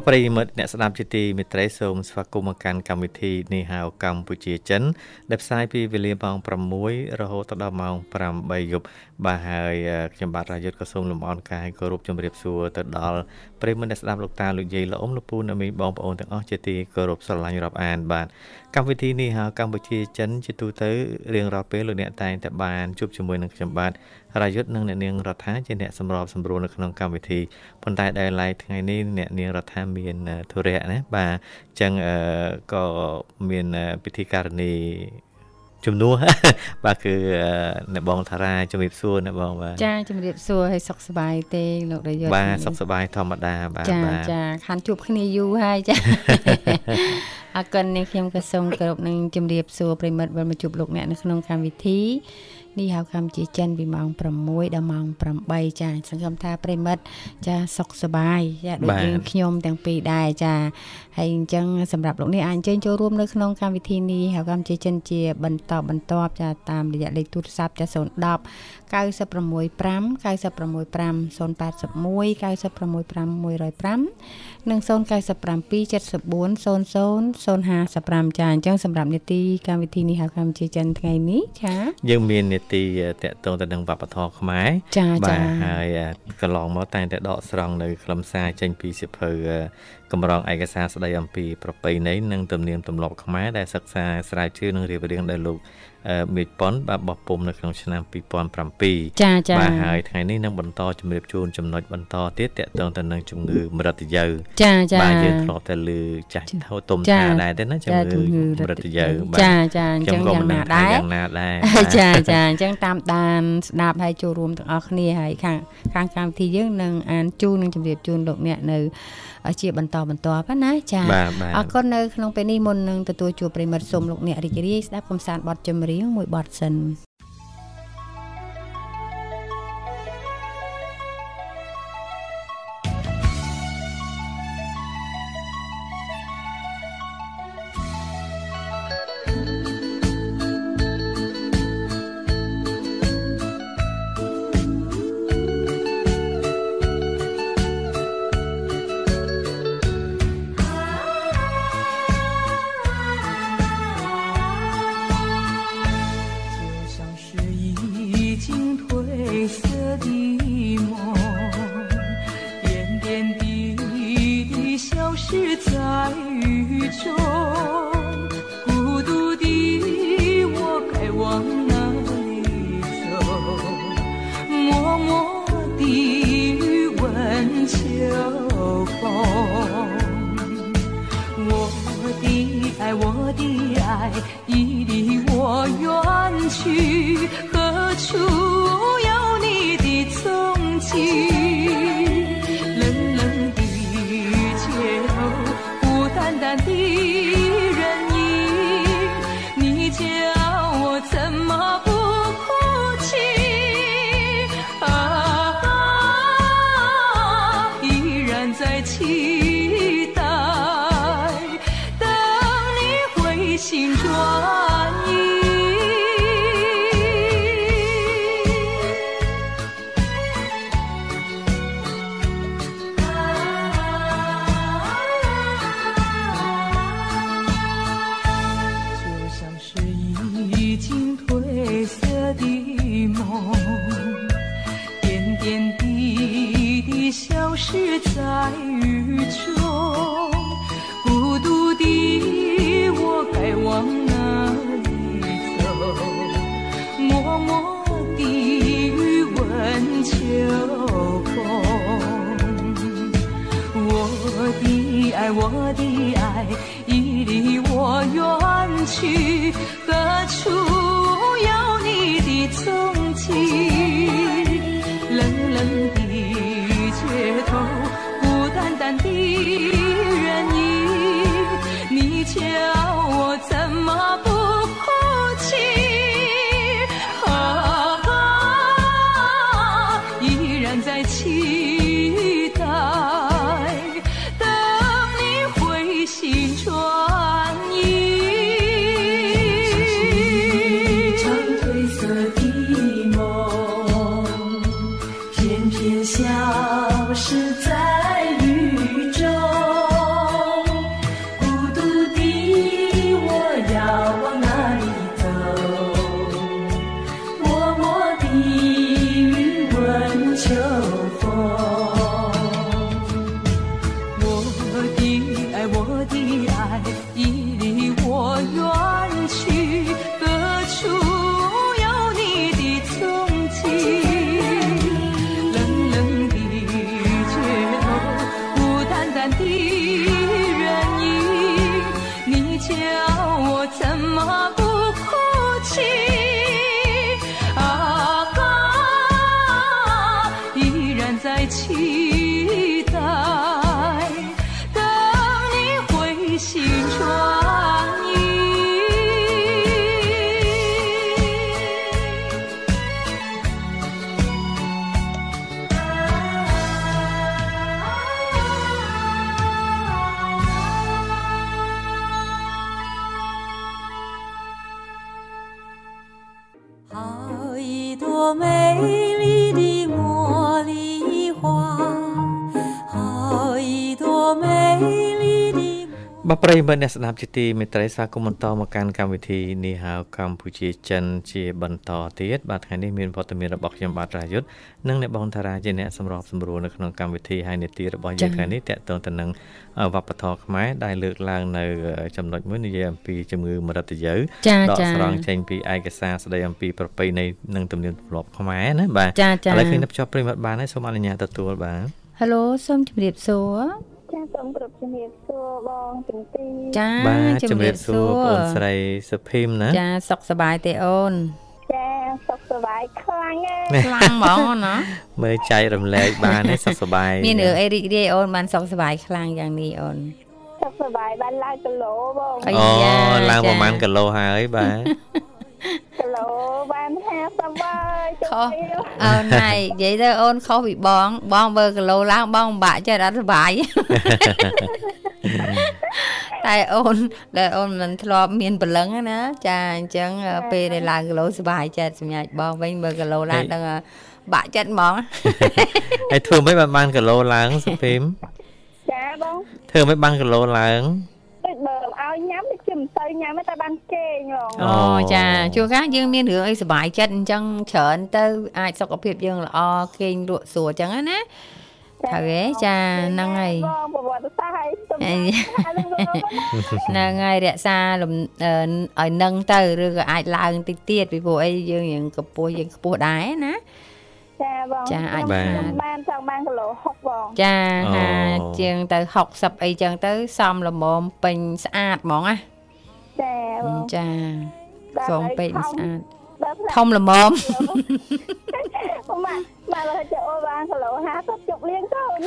បប្រិយមិត្តអ្នកស្ដាប់ជាទីមេត្រីសូមស្វាគមន៍មកកាន់កម្មវិធីនេះហៅកម្ពុជាចិន ដែលផ្សាយពីវេលាម៉ោង6រហូតដល់ម៉ោង8យប់បាទហើយខ្ញុំបាទរាយុទ្ធក៏សូមលំអរកាយគោរពជម្រាបសួរទៅដល់ ប្រិយមិត្តអ្នកស្ដាប់លោកតាលោកយាយលោកអ៊ំលោកពូអ្នកមីងបងប្អូនទាំងអស់ជាទីគោរពស្រឡាញ់រាប់អានបាទកម្មវិធីនេះហៅកម្ពុជាចិនជាទូទៅរៀងរាល់ពេលលោកអ្នកតែងតែបានជួបជាមួយនឹងខ្ញុំបាទរាយុទ្ធនិងអ្នកនាងរដ្ឋាជាអ្នកសម្របសម្រួលនៅក្នុងកម្មវិធីប៉ុន្តែដែលឡៃថ្ងៃនេះអ្នកនាងរដ្ឋាមានធុរៈណាបាទអញ្ចឹងក៏មានពិធីការនី ជំនួសបាទគឺអ្នកបងថារាជំរាបសួរអ្នកបងបាទចាជំរាបសួរឲ្យសុខសប្បាយទេលោករយុទ្ធបាទសុខសប្បាយធម្មតាបាទចាចាខានជួបគ្នាយូរហើយចាអរគុណនាងខ្ញុំក៏សូមគោរពនឹងជំរាបសួរប្រិមិត្តវិលមកជួបលោកអ្នកនៅក្នុងកម្មវិធីនេះហៅកម្ពុជាចិនពីម៉ោង6ដល់ម៉ោង8ចាសង្ឃឹមថាប្រិមិត្តចាសុខសប្បាយចាដូចយើងខ្ញុំទាំងពីរដែរចា ហើយអញ្ចឹងសម្រាប់លោកនេះអាចអញ្ជើញចូលរួមនៅក្នុងកម្មវិធីនេះហៅកម្ពុជាចិនជា បន្តបន្ទាប់ចាតាមរយៈលេខទូរស័ព្ទចា010 965 965 081 965 105និង097 74 00 055ចាអញ្ចឹងសម្រាប់នេតិកម្មវិធីនេះហៅកម្ពុជាចិនថ្ងៃនេះចាយើងមាននេតិតកតងទៅនឹងវប្បធម៌ខ្មែរចាចាបាទហើយកន្លងមកតែងតែដកស្រង់នៅខ្លឹមសារចេញពីសិភៅ កម្រងឯកសារស្ដីអំពីប្រពៃណីនិងទំនៀមទម្លាប់ខ្មែរដែលសិក្សាស្រាវជ្រាវនិងរៀបរៀងដោយលោក មេឃប៉ុនបាទបោះពុំនៅក្នុងឆ្នាំ2007ចាចាបាទហើយថ្ងៃនេះនឹងបន្តជម្រាបជូនចំណុចបន្តទៀតតកតងទៅនឹងជំងឺមរតយៅចាចាបាទយើងធ្លាប់តែឮចាស់ធោទុំថាដែរទេណាជំងឺមរតយៅបាទចាចាអញ្ចឹងយ៉ាងណាដែរយ៉ាងណាដែរចាចាអញ្ចឹងតាមដានស្ដាប់ហើយចូលរួមទាំងអស់គ្នាហើយខាងខាងកម្មវិធីយើងនឹងអានជូននិងជម្រាបជូនលោកអ្នកនៅជាបន្តបន្ទាប់ណាចាអរគុណនៅក្នុងពេលនេះមុននឹងទទួលជួបប្រិមិត្តសូមលោកអ្នករីករាយស្ដាប់កំសាន្តបទចម្រៀងមួយបទសិន 青春 បាទប្រិយមិត្តអ្នកស្ដាប់ជាទីមេត្រីស្វាគមន៍បន្តមកកាន់កម្មវិធីនេះហៅកម្ពុជាចិនជាបន្តទៀតបាទថ្ងៃនេះមានវត្តមានរបស់ខ្ញុំបាទរាយុទ្ធនិងអ្នកបងតារាជាអ្នកសម្របសម្រួលនៅក្នុងកម្មវិធីហើយនេតិរបស់យើងថ្ងៃនេះតកតងទៅនឹងវប្បធម៌ខ្មែរដែលលើកឡើងនៅចំណុចមួយនិយាយអំពីជំងឺមរតយើចាដកចាស្រង់ចេញពីឯកសារស្ដីអំពីប្រពៃណីនិងទំនៀមទម្លាប់ខ្មែរណាបាទចាចាឥឡូវឃើញអ្នកភ្ជាប់ប្រិយមិត្តបានហើយសូមអនុញ្ញាតទទួលបាទ Halo សូមជម្រាបសួរ ចាសូមគ្រប់ជំរាបសួរបងទាំងពីរចាបាទជំរាបសួរបងស្រីសុភីមណាចាសុខសប្បាយទេអូនចាសុខសប្បាយខ្លាំងណាស់ខ្លាំងហ្មងណាមើលចែករំលែកបានទេសុខសប្បាយមានរឿងអីរីករាយអូនបានសុខសប្បាយខ្លាំងយ៉ាងនេះអូនសុខសប្បាយបានឡើងគីឡូបងអាអូយ៉ាឡើងចាប្រហែលគីឡូហើយបាទគីឡូ បាន50ហើយចុះខុសអូនណៃនិយាយទៅអូនខុសពីបង បងបើគីឡូឡើងបងពិបាក់ចិត្តអត់សុបាយតែអូនដែលអូនមិនធ្លាប់មានព្រលឹងហ្នឹងណាចាអញ្ចឹងពេលដែលឡើងគីឡូសុបាយចិត្តសម្រាប់បងវិញបើគីឡូឡើងដឹងថាបាក់ចិត្តហ្មងហើយធ្វើមិនបានបានគីឡូឡើងសុភីមចាបងធ្វើមិនបានគីឡូឡើងដូច បើឲ្យញ៉ាំដូចជាមិនទៅញ៉ាំទេតែបានគេងហ្មងអូចាជួនកាលយើងមានរឿងអីសុបាយចិត្តអញ្ចឹងច្រើនទៅអាចសុខភាពយើងល្អគេងលក់ស្រួលអញ្ចឹងណាត្រូវទេចាហ្នឹងហើយបងប្រវត្តិសាស្ត្រឲ្យទុំអីហើយនឹងបងហ្នឹងហើយរក្សាលំអឺឲ្យនឹងទៅឬក៏អាចឡើងតិចទៀតពីព្រោះអីយើងរៀងកម្ពស់យើងខ្ពស់ដែរណា ចាបងចាអាចបាទខ្ញុំបានចង់បានគីឡូ60បងចាហាជាងទៅ60អីចឹងទៅសមល្មមពេញស្អាតហ្មងណាចាបងចាសងពេកស្អាតដល់ធំល្មមម៉ាក់ម៉ាក់លើចូលបានគីឡូ50ជប់លៀងកូន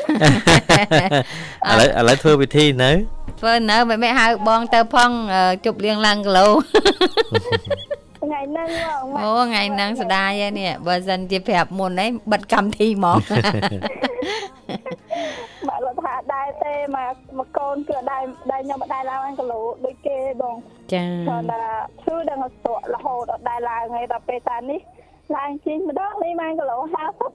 ឥឡូវឥឡូវធ្វើវិធីនៅធ្វើនៅមិនមែនហៅបងទៅផងអឺជប់លៀងឡើងគីឡូថ្ងៃ ហ្នឹងបងម៉ាក់អូថ្ងៃហ្នឹងស្ដាយហើយនេះបើសិនជាប្រាប់មុនអីបិទកម្មវិធីហ្មងបាក់លោកថាដែរទេមកមកកូនគឺដែរដែរខ្ញុំមិនដែរឡើងគីឡូដូចគេបងចាគាត់ថាឈឺដល់ស្ទាក់រហូតអត់ដែរឡើងហើយដល់ពេលតានេះ ឡើងជីងម្ដងនេះបានគីឡូ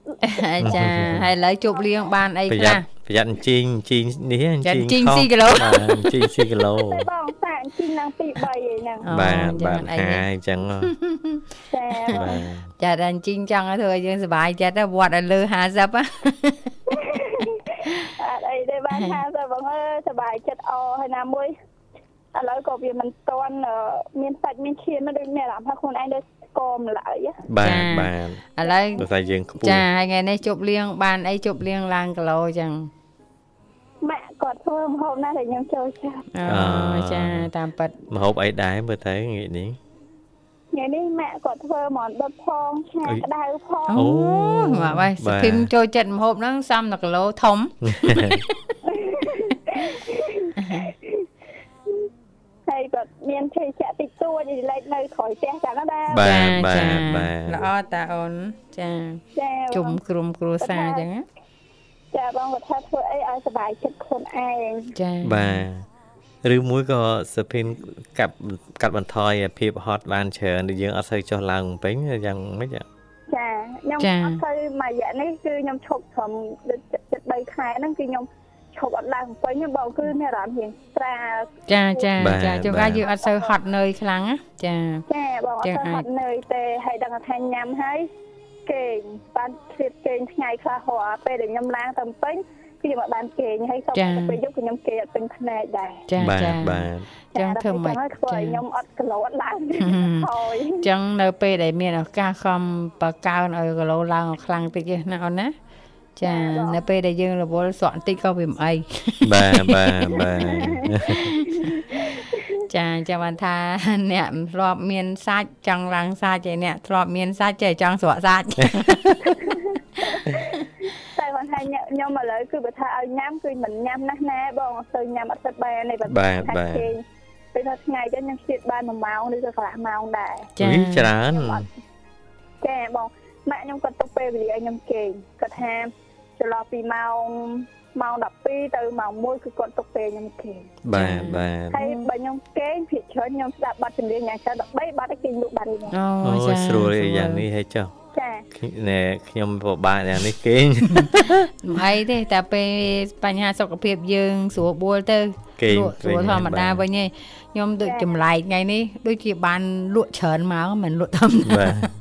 50ចាហើយឥឡូវជប់លៀងបានអីប្រខ្លះយ័ត្នប្រយ័ត្នអញ្ជីងអញ្ជីងនេះចាអអញ្ញ្ជីងខុសស៊ីគីឡូបាទអញ្ជីងស៊ីគីឡូតែបងសាក់ជីងឡើង2 3អីហ្នឹងអូបាទចាបាទអីហាយអញ្ចឹងហ៎ចាបងបាទចាតែអញ្ជីងចង់ឲ្យធ្វើឲ្យយើងសុបាយចិត្តទៅវត្តឲ្យលើ50ហ៎អត់អីទេបាន50បងអើយសប្បាយចិត្តអហើយណាមួយឥឡូវក៏វាមិនតន់អឺមានសាច់មានឈាមដូចមានអារម្មណ៍ថាខ្លួនឯងដូច ស្គមឡើយបាទបាទឥឡូវដោយសារយើងខ្ពស់ចាហើយថ្ងៃនេះជប់លៀងបានអីជប់លៀងឡើងគីឡូចឹងម៉ាក់គាត់ធ្វើម្ហូបណាស់ដែលខ្ញុំចូលចិត្តអូចាតាមពិតម្ហូបអីដែរមើលទៅងាកនេះថ្ងៃនេះម៉ាក់គាត់ធ្វើហ្មងដុតផងឆាក្តៅផងអូមកហើយសុភីមចូលចិត្តម្ហូបហ្នឹងសំដល់គីឡូធំហើយគាត់មានភេសជ្ជៈតិចតួចលេខនៅក្រោយផ្ទះចឹងណាដែរបាទបាទចាបាទល្អតាអូនចាចាជុំក្រុមគ្រួសារចឹងណាចាបងគាត់ថាធ្វើអីឲ្យសុបាយចិត្តខ្លួនឯងចាបាទឬមួយក៏សុភិនកាត់កាត់បន្ថយភាពហត់បានច្រើនដែលយើងអត់សូវចុះឡើងពេញយ៉ាងម៉េចចាខ្ញុំអត់ទៅមួយរយៈនេះគឺខ្ញុំឈប់ត្រឹមដូចចិត្ត3ខែហ្នឹងគឺខ្ញុំ ឈប់អត់ឡើងពេញទេបងគឺមានអារម្មណ៍រៀងស្រាលចាចាចាជួនកាលយើងអត់សូវហត់នឿយខ្លាំងណាចាចាបងអត់ទៅហត់នឿយទេហើយដឹងថាញ៉ាំហើយគេងបានធៀបគេងថ្ងៃខ្លះរាល់ពេលដែលខ្ញុំឡើងទៅពេញគឺខ្ញុំអត់បានគេងហើយសុំទៅពេលយប់គឺខ្ញុំគេងអត់ពេញភ្នែកដែរចាបាទចាបាទចឹងធ្វើម៉េចហើយធ្វើឲ្យខ្ញុំអត់គីឡូអត់ឡើងហើយចឹងនៅពេលដែលមានឱកាសខំបកើនឲ្យគីឡូឡើងឲ្យខ្លាំងតិចទេណាអូនណា ចានៅពេលដែលយើងរវល់ស្រក់បន្តិចក៏វាមិនអីបាទបាទបាទចាចាំបានថាអ្នកធ្លាប់មានសាច់ចង់ឡើងសាច់ឯអ្នកធ្លាប់មានសាច់ចេះចង់ស្រក់សាច់តែគាត់ថាខ្ញុំឥឡូវគឺបើថាឲ្យញ៉ាំគឺមិនញ៉ាំណាស់ណាបងអត់ទៅញ៉ាំអត់ទៅបានទេបាទបាទពេលថាថ្ងៃចឹងខ្ញុំជិតបាន1ម៉ោងឬក៏កន្លះម៉ោងដែរចាវិច្រើនចាបងម៉ាក់ខ្ញុំគាត់ទុកពេលវេលាឲ្យខ្ញុំគេងគាត់ថា ចន្លោះពីម៉ោងម៉ោង12ទៅម៉ោង1គឺគាត់ទុកពេលខ្ញុំគេងបាទបាទហើយបើខ្ញុំគេងភាគច្រើនខ្ញុំស្ដាប់បទចម្រៀងយ៉ាងច្រើន13បទគេងលក់បាត់វិញអូអូចាស្រួលអីយ៉ាងនេះហេចុះចាណែខ្ញុំពិបាកយ៉ាងនេះគេងមិនអីទេតែពេលបញ្ហាសុខភាពយើងស្រួលបួលទៅគេងលក់ស្រួលធម្មតាវិញឯងខ្ញុំដូចចម្លែកថ្ងៃនេះដូចជាបានលក់ច្រើនមកមិនលក់ធម្មតាបាទ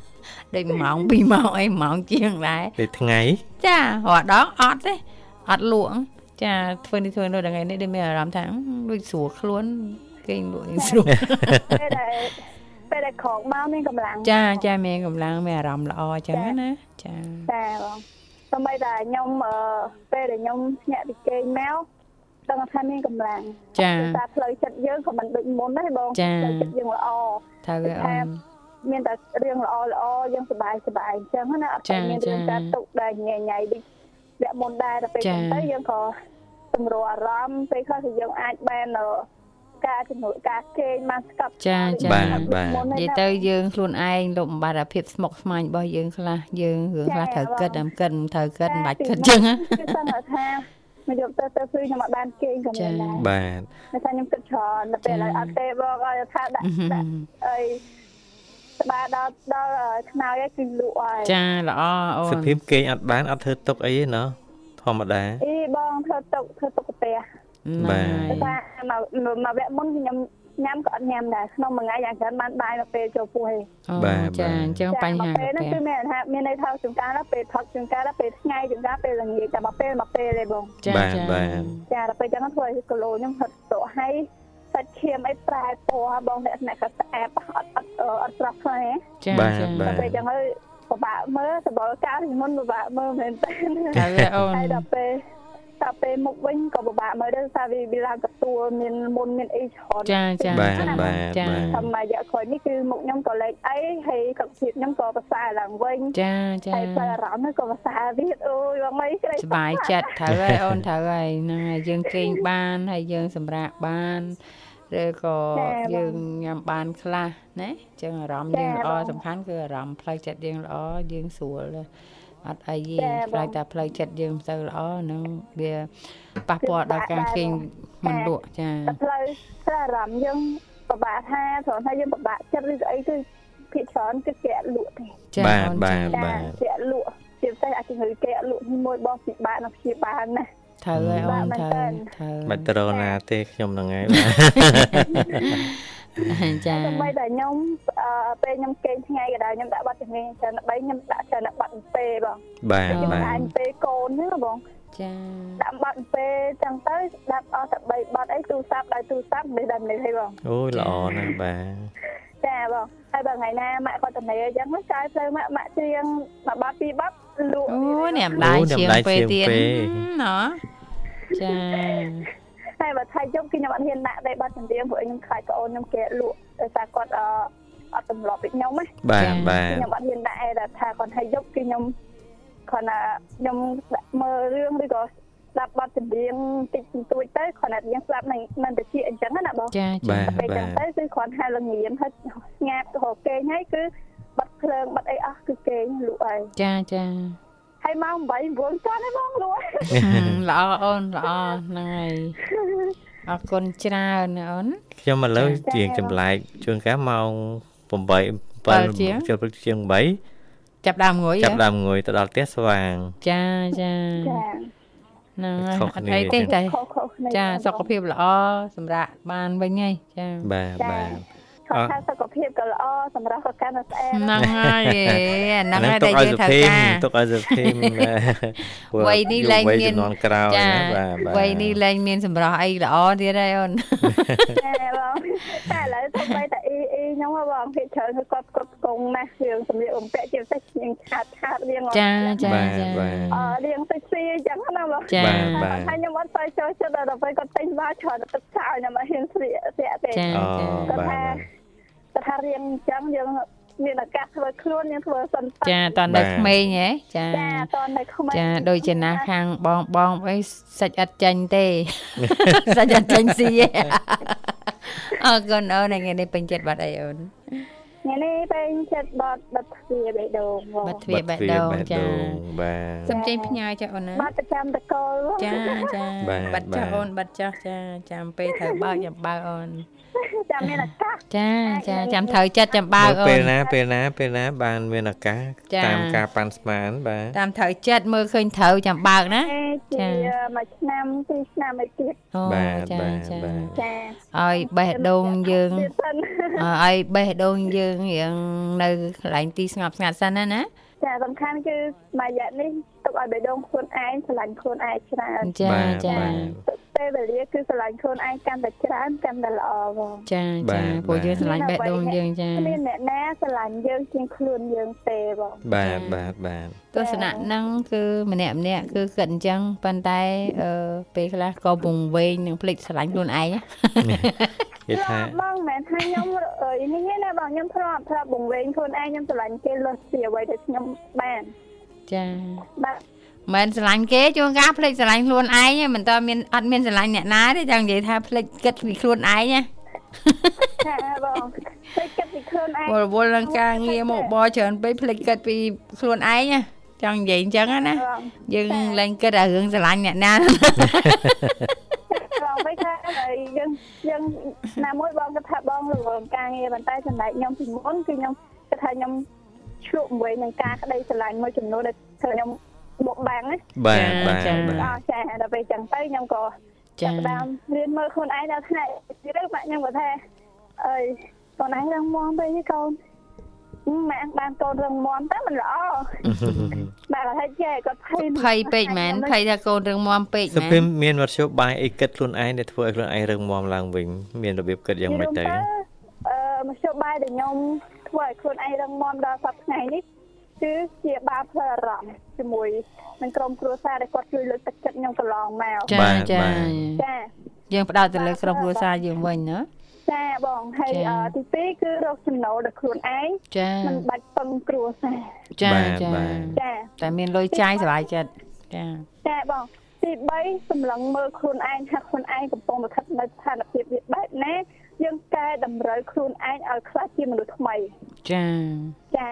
ដូចម៉ោង2ម៉ោងអីម៉ោងជាងដែរពេលថ្ងៃចារាល់ដងអត់ទេអត់លក់ចាធ្វើនេះធ្វើនោះដល់ថ្ងៃនេះដូចមានអារម្មណ៍ថាអឺដូចស្រួលខ្លួនគេងលក់ឯងស្រួលពេលដែលពេលដែលក្រោកមកមានកម្លាំងចាចាមានកម្លាំងមានអារម្មណ៍ល្អអញ្ចឹងណាចាចាបងតែបីតែខ្ញុំអឺពេលដែលខ្ញុំភ្ញាក់ពីគេងមកដឹងថាមានកម្លាំងចាតែផ្លូវចិត្តយើងក៏មិនដូចមុនដែរបងចាផ្លូវចិត្តយើងល្អថាវាអូន មានតែរឿងល្អល្អយើងសប្បាយសប្បាយអញ្ចឹងណាអត់ចាតែមានរឿងចាការទុកដែលញ៉ៃញ៉ៃដូចអ្នកមុនដែរតែពេលចាហ្នឹងទៅយើងក៏សម្រួលអារម្មណ៍ពេលខ្លះគឺយើងអាចបានអឺការជំនួយការគេងបានស្កប់ចាចាបាទបាទមុននិយាយទៅយើងខ្លួនឯងលុបបំបាត់អាភាពស្មុគស្មាញរបស់យើងខ្លះយើងរឿងខ្លះត្រូវគិតតែគិតមិនត្រូវគិតមិនបាច់គិតអញ្ចឹងណាគឺសឹងថាមកយកទៅទៅគឺខ្ញុំអត់បានគេងក៏មានដែរបាទតែថាខ្ញុំគិតច្រើនតែពេលឲ្យអត់ទេបងឲ្យថាដាក់ដា ក់អីស្បាដល់ដល់ខ្នើយឯងគឺលក់ហើយចាល្អអូសុនភាពគេងអត់បានអត់ធ្វើទុកអីទេណោះធម្មតាអីបងធ្វើទុកធ្វើទុកកាផ្ទះបាទតែថាមកមកវគ្គមុនខ្ញុំញ៉ាំក៏អត់ញ៉ាំដែរក្នុងមួយថ្ងៃយ៉ាងច្រើនបានបាយមកពេលចូលពោះឯងអូបាទចាបាទអញ្ចឹងបញ្ហាមកពេលហ្នឹងគឺមានថាមានន័យថាជួនកាលពេលផឹកជួនកាលពេលថ្ងៃជួនកាលពេលល្ងាចតែមកពេលមកពេលទេបងចាបាទចាបាទចាដល់ពេលចឹងធ្វើឲ្យគីឡូខ្ញុំហត់ស្ទក់ហើយ សាច់ឈាមអីប្រែពណ៌បងអ្នកអ្នកក៏ស្អាតអត់អត់អត់ស្រស់ខ្លាំងហ៎ចាបាទចាបាទពេលចឹងហើយពិបាកមើលសបល់កាលពីមុនពិបាកមើលមែនតើតែវាអូនហើយដល់ពេល តែពេលមុខវិញក៏ពិបាកមើលដែរសារវាវាឡើងទទួលមានមុនមានអីច្រើនចាចាបាទបាទចាតាមរយៈក្រោយនេះគឺមុខខ្ញុំក៏លេចអីហើយគុណភាពខ្ញុំក៏ប្រសើរឡើងវិញចាចាហើយផ្លូវអារម្មណ៍នោះក៏ប្រសើរទៀតអូយបងអីក្រៃសុបាយចិត្តត្រូវហើយអូនត្រូវហើយហ្នឹងហើយយើងគេងបានហើយយើងសម្រាកបានឬក៏យើងញ៉ាំបានខ្លះណាអញ្ចឹងអារម្មណ៍យើងល្អសំខាន់គឺអារម្មណ៍ផ្លូវចិត្តយើងល្អយើងស្រួល អត់អីទេខ្លាចតែផ្លូវចិត្តយើងមិនទៅល្អហ្នឹងវាប៉ះពាល់ដល់ការគេងមិនលក់ចាតែផ្លូវផ្លូវអារម្មណ៍យើងពិបាកថាព្រោះថាយើងពិបាកចិត្តឬក៏អីគឺភាគច្រើនគឺគេអត់លក់ទេចាបាទអូនបាទចាបាទគេអត់លក់ជាពិសេសអាជំងឺគេអត់លក់នេះមួយបងពិបាកនឹងព្យាបាលណាស់ត្រូវហើយអូនត្រូវត្រូវបាច់ទៅរកណាទេខ្ញុំហ្នឹងហើយបាទ ចាដើម្បីតែខ្ញុំអឺពេលខ្ញុំគេងថ្ងៃក៏ដែរខ្ញុំដាក់បាត់ជំនាញច្រើនដើម្បីខ្ញុំដាក់ច្រើនបាត់អំពេបងបាទខ្ញុំបាទដាក់អំពេកូនហ្នឹងបងចាដាក់បាត់អំពេចឹងទៅស្ដាប់អស់តែ3បាត់អីទូរស័ព្ទដោយទូរស័ព្ទមិនដឹងនេះទេបងអូយល្អណាស់បាទចាបងហើយបើថ្ងៃណាម៉ាក់គាត់តំណេអញ្ចឹងចាយផ្លូវម៉ាក់ម៉ាក់ច្រៀងមួយបាត់ពីរបាត់លក់អូអ្នកម្ដាយជាងពេលទៀតណ៎ចា ហើយបើថៃយប់គឺខ្ញុំអត់ហ៊ានដាក់ទេបាត់ចម្រៀងព្រោះខ្ញុំខ្លាចប្អូនខ្ញុំគេលក់ដោយសារគាត់អឺអត់ទម្លាប់ពីខ្ញុំណាបាទបាទខ្ញុំអត់ហ៊ានដាក់ឯតែថាគាត់ថៃយប់គឺខ្ញុំគាត់ថាខ្ញុំដាក់មើលរឿងឬក៏ស្ដាប់បាត់ចម្រៀងតិចបន្តួចទៅគាត់ថាយើងស្ដាប់នឹងមិនតិចអញ្ចឹងណាបងចាបាចាទពេលបាចឹងទទៅគឺគ្រាន់តែល្ងៀមហើយស្ងាត់រកគេងហើយគឺបាត់ភ្លើងបាត់អីអស់គឺគេងលក់ហើយចាចា ហើយម៉ោង8 9ចន់ហើយបងលួយល្អអូនល្អហ្នឹងហើយអរគុណច្រើនណាអូនខ្ញុំឥឡូវចា៎ជាងចម្លែកជួនកាលម៉ោង8 7 7ជាងជិលព្រឹកជាង8ចាប់ដើមងុយហ៎ចាប់ដើមងុយទៅដល់ផ្ទះស្វាង ចាចាចាហ្នឹងហើយខុសអត់គ្នាអីទេតែខុសៗគ្នាចាសុខភាពល្អសម្រាប់បានវិញហើយចាបាទបាទ គាត់ថាសុខភាពក៏ល្អសម្រាប់ក៏កាន់តែស្អាតហ្នឹងហើយហ្នឹងហើយទុដែលកឲ្យយើងសុត្រូវភីមការទុកឲ្យសុភីមវ័យនេះលែងមានជំនាន់ក្រោយចាណាបាទបាទវ័យនេះលែងមានសម្រស់អីល្អទៀតហើយអូនចាបងតែឥឡូវទៅបីតែអ៊ីអ៊ីខ្ញុំហ៎បងភាគច្រើនគឺគាត់គាត់គង់ណាស់រឿងសម្លៀកបំពាក់ជាពិសេសជាងឆាតឆាតរៀងចាចាបាទចាបាទអឺរៀងតិចស៊ីអញ្ចឹងណាបងចាបាទបាទហើយខ្ញុំអត់ទៅចូលចិត្តដល់ពេលគាត់ទិញមកច្រើនទឹកឆៅខ្ញុំអត់ហ៊ានស្លៀកស្លៀកទេចាអូចាបាទបាទ គាត់ថារៀងអញ្ចឹងយើងមានឱកាសធ្វើខ្លួនយើងធ្វើសិនទៅចាតនៅក្មេងហ៎ចាចាតនៅក្មេងចាដូចជាណាខាងបងបងអីសាច់អត់ចាញ់ទេសាច់អត់ចាញ់ស៊ីទេអរគុណអូនថ្ងៃនេះពេញចិត្តបាត់អីអូនថ្ងៃនេះពេញចិត្តបត់បិទទ្វារបេះដូងបងបាត់ទ្វារបេះដូងចាបាទសំចេញផ្ញើចាអូនណាបត់ប្រចាំតកលបងចាចាបាទបាត់ចាស់បាទអូនបាត់ចាស់ចាចាំពេលត្រូវបើកចាំបើកអូន ចាំមានឱកាសចាចាចាំត្រូវចិត្តចាំបើកមើលអូពេលនណាពេលណាពេលណាបានមានឱកាសចាតាមការប៉ាន់ស្មានបាទតាមត្រូវចិត្តមើលឃើញត្រូវចាំបើកណាជាចាមួយឆ្នាំពីរឆ្នាំឲ្យទៀតអូបាទចាបាទចាបាទចាឲ្យបេះដូងយើងទៀតសិនអើឲ្យបេះដូងយើងរៀងនៅកន្លែងទីស្ងប់ស្ងាត់សិនណាណា ចាសំខាន់គឺមួយរយៈនេះទុកឲ្យបេះដូងខ្លួនឯងស្រឡាញ់ខ្លួនឯងច្រើនចាបាទចាបាទពេលវេលាគឺស្រឡាញ់ខ្លួនឯងកាន់តែច្រើនកាន់តែល្អបងចាបាចាទព្រោះយើងបាទឆ្លាញ់បេះដូងយើងចាគ្មានអ្នកណាស្រឡាញ់យើងជាងខ្លួនយើងទេបងបាទបាទបាទទស្សនៈហ្នឹងគឺម្នាក់ម្នាក់គឺគិតអញ្ចឹងប៉ុន្តែអឺពេលខ្លះក៏ពងវែងនឹងភ្លេចស្រឡាញ់ខ្លួនឯងណា និយាយថាបងមិនមែនថាខ្ញុំអឺនេះទេណាបងខ្ញុំធ្លាប់ធ្លាប់បង្វែងខ្លួនឯងខ្ញុំស្រឡាញ់គេលើសពីអ្វីដែលខ្ញុំបានចាបាទមិនស្រឡាញ់គេជួនកាលភ្លេចស្រឡាញ់ខ្លួនឯងហ្នឹងមិនតើមានអត់មានស្រឡាញ់អ្នកណាទេចង់និយាយថាភ្លេចគិតពីខ្លួនឯងណាចាបងពេកគិតពីខ្លួនឯងវល់វល់នឹងការងារមកបរច្រើនពេកភ្លេចគិតពីខ្លួនឯងណាចង់និយាយអញ្ចឹងណាបងយើងលែងគិតអារឿងស្រឡាញ់អ្នកណាបងមិនថា ហើយយើងយើងណាមួយបងគាត់ថាបងរងការងារប៉ុន្តែចំណែកខ្ញុំពីមុនគឺខ្ញុំគាត់ថាខ្ញុំឆ្លក់មួយនឹងការក្តីស្រឡាញ់មួយចំនួនដែលធ្វើខ្ញុំបកបាំងណាបាទបាទចាបាទអស់ចាដល់ពេលចឹងទៅខ្ញុំក៏ចាចាប់ផ្ដើមរៀនមើលខ្លួនឯងដល់ថ្ងៃទៀតបាក់ខ្ញុំក៏ថាអើយកូនឯងរឹងមាំពេកទេកូនហឹ មម៉ាក់បានកូនរឹងមាំតែមិនល្អបាទគាត់ថាចេះគាត់ភ័យភ័យពេកមែនភ័យថាកូនរឿងមមពេកសុមែភិនមមានវត្ថុបាយអីគិតខ្លួនឯងដែលធ្វើឲ្យខ្លួនឯងរឹងមាំឡើងវិញមានរបៀបគិតយ៉ាងម៉េចទៅអឺមធ្យោបាយដែលខ្ញុំធ្វើឲ្យខ្លួនឯងរឹងមាំដល់សប្តាហ៍ថ្ងៃនេះគឺជាបាផ្លូវអារម្មណ៍ជាមួយនឹងក្រុមគ្រួសារដែលគាត់ជួយលើកទឹកចិត្តខ្ញុំកន្លងមកចាបាទចាបាទចាយើងផ្ដោតទៅលើក្រុមគ្រួសារយើងវិញណា ចាបងហើយចាអឺទីពីរគឺរកចំណូលដល់ខ្លួនឯងចាមិនបាច់ពឹងគ្រួសារចាបាទចាបាទចាតែមានលុយចាយសុបាយចិត្តចាចាបងទី3សម្លឹងមើលខ្លួនឯងថាខ្លួនឯងកំពុងស្ថិតនៅស្ថានភាពវាបែបណាយើងកែតម្រូវខ្លួនឯងឲ្យខ្លះជាមនុស្សថ្មីចាចា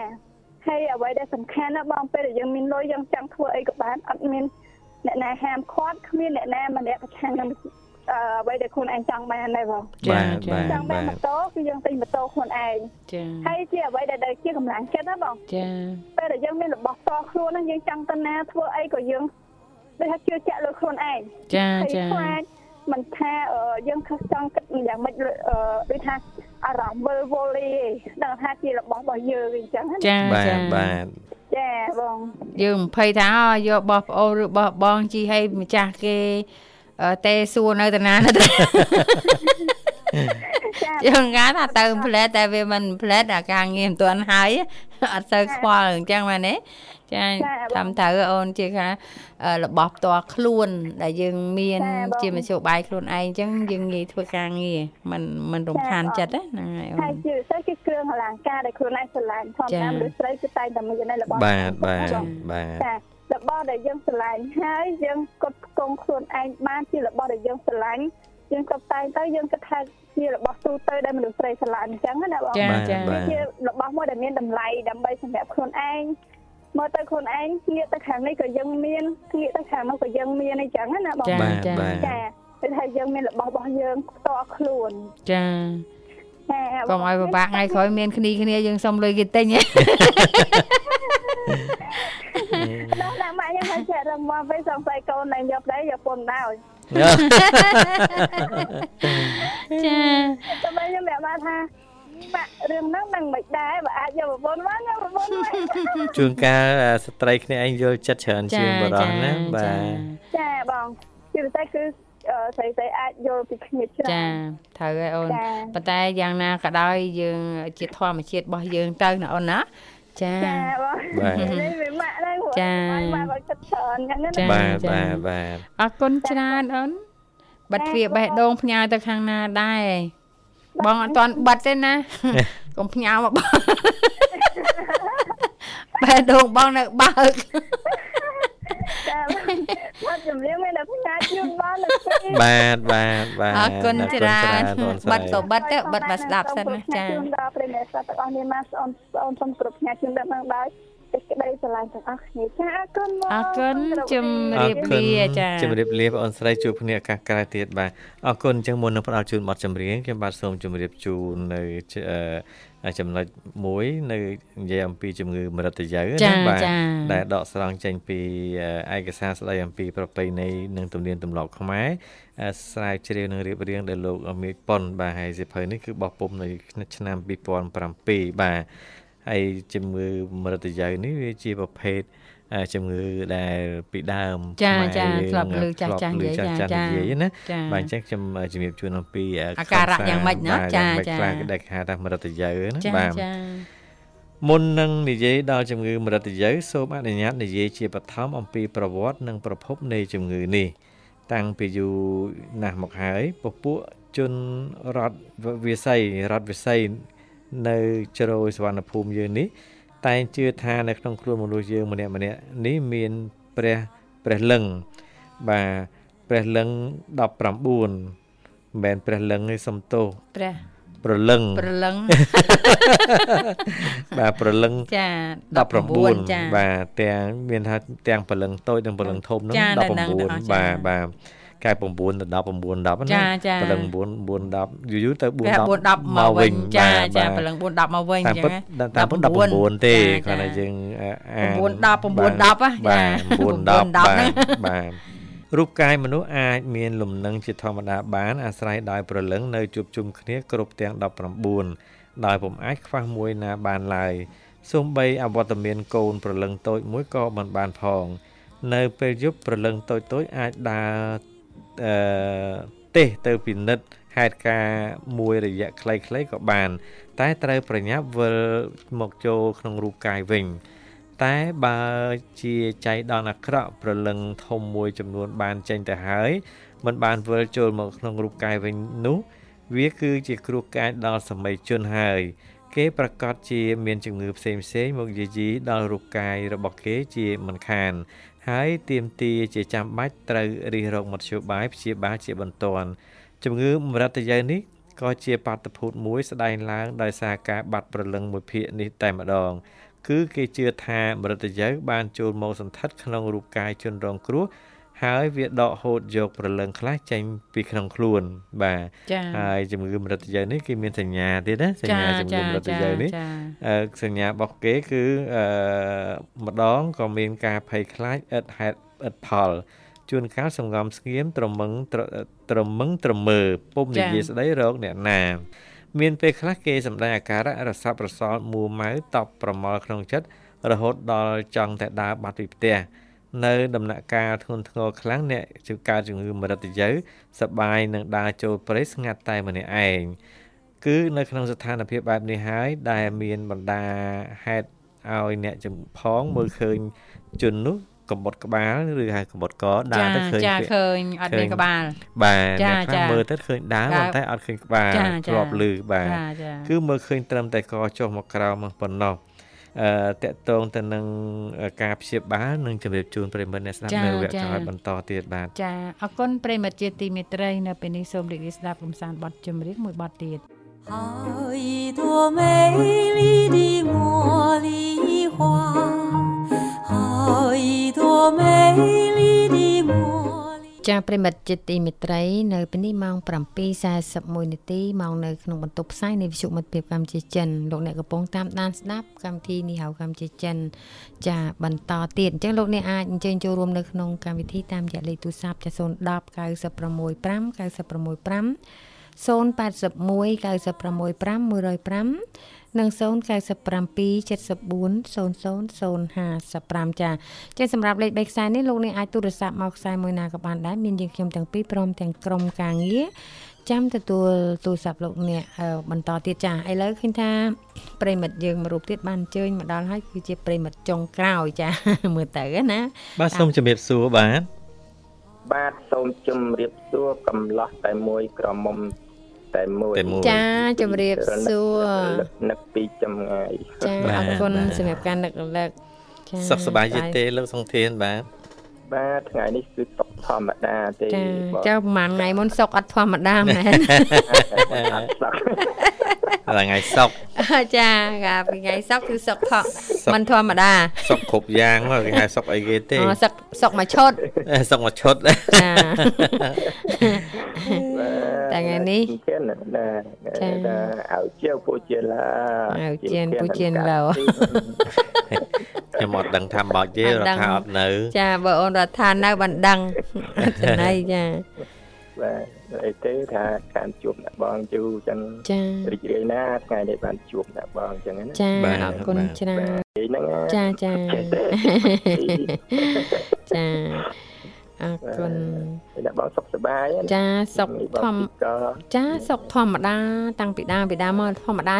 ហើយអ្វីដែលសំខាន់ណាស់បងពេលដែលយើងមានលុយយើងចង់ធ្វើអីក៏បានអត់មានអ្នកណាហាមឃាត់គ្មានអ្នកណាម្នាក់ប្រឆាំងនឹង អឺអ្វីដែលខ្លួនឯងចង់បានដែរបងចាបាទចាបាទចង់បានម៉ូតូគឺយើងទិញម៉ូតូខ្លួនឯងចាហើយជាអ្វីដែលដែលជាកម្លាំងចិត្តណាបងចាពេលដែលយើងមានរបស់ផ្ទាល់ខ្លួនហ្នឹងយើងចង់ទៅណាធ្វើអីក៏យើងដូចថាជឿជាក់លើខ្លួនឯងចាហើយចាខ្លាចមិនថាអឺយើងខិតចង់គិតយ៉ាងម៉េចលើអឺដូចថាអារម្មណ៍វិលវល់ទេដឹងថាជារបស់របស់យើងអញ្ចឹងណាចាបាទចាបាទចាបងយើងភ័យថាអូយកបោះប្អូនឬបោះបងជីឲ្យម្ចាស់គេអឺ ទេសួរនៅតាណាណាយើងងាថាទៅផ្លែតែវាមិនផ្លែអាការងារមិនទាន់ហើយអត់ទៅខ្វល់អញ្ចឹងមែនទេចាតាមត្រូវអូនជាថារបស់ផ្ទាល់ខ្លួន ដែលយើងមាន ជាមធ្យោបាយខ្លួនឯងអញ្ចឹងយើងងាយធ្វើការងារមិនមិនរំខានចិត្តហ្នឹងហើយអូនតែជាពិសេសគឺគ្រឿងអលង្ការដែលខ្លួនឯងស្រឡាញ់ធម្មតាមនុស្សស្រីគឺតែងតែមានរបស់បាទបាទបាទចា របស់ដែលយើងស្រឡាញ់ហើយយើងកត់ផ្គង់ខ្លួនឯងបានជារបស់ដែលយើងស្រឡាញ់យើងក៏តែងទៅយើងគិតថាជារបស់ទូទៅដែលមនុស្សស្រីស្រឡាញ់អញ្ចឹងណាបងចាបាទចាបាទជារបស់មួយដែលមានតម្លៃដើម្បីសម្រាប់ខ្លួនឯងមើលទៅខ្លួនឯងងាកទៅខាងនេះក៏យើងមានងាកទៅខាងនោះក៏យើងមានអីចឹងណាបងចាបាទចាបាទចាគឺថាយើងមានរបស់របស់យើងផ្ទាល់ខ្លួនចាចាកុំឲ្យពិបាកថ្ងៃក្រោយមានគ្នាគ្នាយើងសុំលុយគេទិញហ៎ដល់ដាក់ ម៉ាក់ខ្ញុំឲ្យចាក់រំមកពេលសង្ស័យកូននឹងយកដែរយកពុនដែរចាតែពេលខ្ញុំប្រាប់ម៉ាក់ថាម៉ាក់រឿងហ្នឹងនឹងមិនដែរបើអាចយកប្រពន្ធមកយកប្រពន្ធមកជួនកាលអាស្ត្រីគ្នាឯងយល់ចិត្តច្រើនជាងបរិសណាបាទចាបងជាពិសេសគឺអឺស្រីស្រីអាចយល់ពីគ្នាច្រើនចាត្រូវហើយអូនចាប៉ុន្តែយ៉ាងណាក៏ដោយយើងជាធម្មជាតិរបស់យើងទៅណាអូនណា ចាចាបងបាទនេះវាម៉ាក់ហ្នឹងព្រោះចាម៉ាក់បើចិត្តច្រើនអញ្ចឹងណាចាបាទបាទបាទអរគុណច្រើនអូនបាត់ទ្វារបេះដូងផ្ញើទៅខាងណាដែរបងអត់ទាន់បាត់ទេណាកុំផ្ញើមកបងបេះដូងបងនៅបើក ចាបងអត់ជំរាបមានតែផ្ញើជូនបងទៅទីបាទបាទបាទអរគុណច្រើនបងស្រីបាត់ក៏បាត់ទៅបាត់មកស្ដាប់សិនណាចាជូនដល់ប្រិយមិត្តទាំងអស់គ្នាមកអូនអូនសូមគ្រប់ផ្ញើជូនដល់ផងដោយ សេចក្តីស្រឡាញ់ទាំងអស់គ្នាចាអរគុណបងអរគុណជំអរារបគុណលាចាជំរាបលាបងអូនស្រីជួបគ្នាឱកាសក្រោយទៀតបាទអរគុណអញ្ចឹងមុននឹងផ្ដល់ជូនបទចម្រៀងខ្ញុំបាទសូមជម្រាបជូននៅអឺចំណុចមួយនៅនិយាយអំពីជំងឺមរតយៅចាណាបាទចាដែលដកស្រង់ចេញពីអឺឯកសារស្ដីអំពីប្រពៃណីនិងទំនៀមទម្លាប់ខ្មែរអឺស្រាវជ្រាវនិងរៀបរៀងដោយលោកអមេប៉ុនបាទហើយសិភៅនេះគឺបោះពុម្ពនៅឆ្នាំ2007បាទ ហើយជំងឺមរតយៅនេះវាជាប្រភេទអឺជំងឺដែលពីដើមចាខ្មែរចាយើងធ្លាប់ឮចាស់ចាស់និយាយធ្លាប់ឮចាចាស់ចាស់និយាយណាចាបាទអញ្ចឹងខ្ញុំជំរាបជូនអំពីអាការៈយ៉ាងម៉េចណាបាទចាយ៉ាងម៉េចចាខ្លះគឺដែលគេហៅថាមរតយៅណាចាបាទចាមុននឹងនិយាយដល់ជំងឺមរតយៅសូមអនុញ្ញាតនិយាយជាបឋមអំពីប្រវត្តិនិងប្រភពនៃជំងឺនេះតាំងពីយូរណាស់មកហើយពពួកជនរដ្ឋវិស័យរដ្ឋវិស័យ នៅជ្រោយសវណ្ណភូមិយើងនេះ តែងជឿថានៅក្នុងខ្លួនមនុស្សយើងម្នាក់ម្នាក់នេះមានព្រះព្រះលឹងបាទព្រះលឹង19មិនមែនព្រះលឹងទេសំទោសព្រះប្រលឹងប្រលឹងបាទប្រលឹងចា19ចាបាទទាំងមានថាទាំងព្រលឹងតូចនិងព្រលឹងធំហ្នឹងចានៅហ្នឹងទាំងអស់ចា19បាទបាទ កែ9ទៅ10 9 10ណាចាចាព្រលឹង9 4 10យូរយូរទៅព្រះ4 4 10 10មកវិញចាបាទចាបាទប្រលឹង4 10មកវិញតាមចឹពិតងតាមពិត19ទេចាគ្រាន់តែចាយើងអាន9 10 9 10ហ៎បាទចាបាទ9 9 10 10បាទហ្នឹងបាទរូបកាយមនុស្សអាចមានលំនឹងជាធម្មតាបានអាស្រ័យដោយព្រលឹងនៅជួបជុំគ្នាគ្រប់ទាំង19ដោយពុំអាចខ្វះមួយណាបានឡើយសូម្បីអវត្តមានកូនព្រលឹងតូចមួយក៏មិនបានផង នៅពេលយប់ព្រលឹងតូចតូចៗអាចដើរ អឺទេសទៅពិនិត្យហេតុការណ៍មួយរយៈខ្លីៗក៏បាន តែត្រូវប្រញាប់វិលមកចូលក្នុងរូបកាយវិញតែបើជាចៃដន្យអាក្រក់ប្រលឹងធំមួយចំនួនបានចេញទៅហើយมันបានវិលចូលមកក្នុងរូបកាយវិញនោះវាគឺជាគ្រោះកាចដល់សម័យជនហើយ គេប្រកាសជាមានជំងឺផ្សេងផ្សេងៗមកយាយីដល់រូបកាយរបស់គេជាមិនខាន ហើយទៀមទាជាចាំបាច់ត្រូវរិះរកមធ្យោបាយព្យាបាលជាបន្ទាន់ជំងឺមរតយៅនេះក៏ជាបាតុភូតមួយស្ដែងឡើងដោយសារការបាត់ប្រលឹងមួយភាគនេះតែម្ដង គឺគេជឿថាមរតយៅបានចូលមកសន្តិដ្ឋក្នុងរូបកាយជនរងគ្រោះ ហើយវាដកហូតយកប្រលឹងខ្លះចេញពីក្នុងខ្លួន បាទចាហើយជំងឺមរតយៅនេះគេមានសញ្ញាទៀតណាសចាញ្ញាជំងឺចាមរតយៅនេះចាអឺសញ្ញារបស់គេគឺអឺម្ដងក៏មានការភ័យខ្លាចឥតហេតុឥតផលជួនកាលសំងំស្ងៀមត្រមឹងត្រត្រមឹងត្រមើពុំនិយាយស្ដីរកអ្នកណាមានពេលខ្លះគេសម្ដែងអាការៈរស័ព្ទរសល់មួម៉ៅតប់ប្រមល់ក្នុងចិត្តរហូតដល់ចង់តែដើរបាត់ពីផ្ទះ នៅដំណាក់កាលធ្ងន់ធ្ងរខ្លាំងអ្នកជួបកើតជំងឺមរតយៅសបាយនឹងដើរចូលព្រៃស្ងាត់តែម្នាក់ឯងគឺនៅក្នុងស្ថានភាពបែបនេះហើយដែលមានបណ្ដាហេតុឲ្យអ្នកចំផងមើលឃើញជននោះកំបុតក្បាលឬហៅកំបុតកដើចារទៅឃើញចាពាក្យឃើញអត់មានក្បាលបាទចាអ្នកខ្លះចាមើលទៅឃើញដើរដើរប៉ុន្តែអត់ឃើញក្បាលចាចាធ្លាប់ឮបាទចាចាគឺមើលឃើញត្រឹមតែកចុះមកក្រោមមកប៉ុណ្ណោះអឺ តកតងទៅនឹងការព្យាបាលនិងជម្រាបជូនប្រិមិត្តអ្នកស្ដាប់នៅវគ្គក្រោយបន្តទៀតបាទចាអរគុណប្រិមិត្តជាទីមេត្រីនៅពេលនេះសូមរីករាយស្ដាប់កំសាន្តបទចម្រៀងមួយបទទៀតហើយទួមេលីឌីមួ ចាប្រិមិត្តចិត្តទីមេត្រី នៅពេលនេះម៉ោង7:41នាទីម៉ោងនៅក្នុងបន្ទប់ផ្សាយនៃវិទ្យុមិត្តភាពកម្ពុជាចិនលោកអ្នកកំពុងតាមដានស្ដាប់កម្មវិធីនេះហៅកម្ពុជាចិន ចាបន្តទៀតអញ្ចឹងលោកអ្នកអាចអញ្ជើញចូលរួមនៅក្នុងកម្មវិធីតាមរយៈលេខទូរស័ព្ទចា010 965 965 081 965 105 និង097 74 0055ចាចឹងសម្រាប់លេខ3ខ្សែនេះលោកអ្នកអាចទូរស័ព្ទមកខ្សែមួយណាក៏បានដែរមានយើងខ្ញុំទាំងពីរព្រមទាំងក្រុមការងារចាំទទួលទូរស័ព្ទលោកអ្នកអឺបន្តទៀតចាឥឡូវឃើញថាប្រិមិត្តយើងមួយរូបទៀតបានអញ្ជើញមកដល់ហើយគឺជាប្រិមិត្តចុងក្រោយចាមើលទៅណាបាទសូមជម្រាបសួរបាទបាទសូមជម្រាបសួរកំឡោះតែមួយក្រមុំ តែមួយតែមួយចាជំរាបសួរនឹកពីចម្ងាយចាបាទអរគុណបាទសម្រាប់ការនឹករលឹកចាសុខសប្បាយជាទេលោកសង្ធានបាទបាទថ្ងៃនេះគឺសុខធម្មតាទេចាបងចៅប្រហែលថ្ងៃមុនសុកអត់ធម្មតាមែនអត់សុខដល់ថ្ងៃសុកចាកាលពីថ្ងៃសុកគឺសុកថកសុកមិនធម្មតាសុកគ្រប់យ៉ាងមកគេហៅសុកអីគេទេអូសុកសុកមួយឈុតសុកមកឈុតចាតែ ថ្ងៃនេះធានណាចាណាឲ្យជាវពូជាឡាឲ្យជាវពូជាឡាខ្ញុំអត់ដឹងថាបោចទេអត់រដ្ឋដឹងាអត់នៅ ចាបើអូនរដ្ឋានៅបានដឹងចំណៃចាបាទអីទេថាខានជួបអ្នកបងយូរចឹងចារីករាយណាស់ថ្ងៃនេះបានជួបអ្នកបងចឹងណាចាបាទអរគុណបាទច្រើនហ្នឹងណាចាចាចេះទេចា អរគុណហើយអ្នកបងសុខសប្បាយណាចាសុកនេះបងធម្មពីក៏ចាសុកធម្មតា តាំងពីដើមពីដើមមកធម្មតា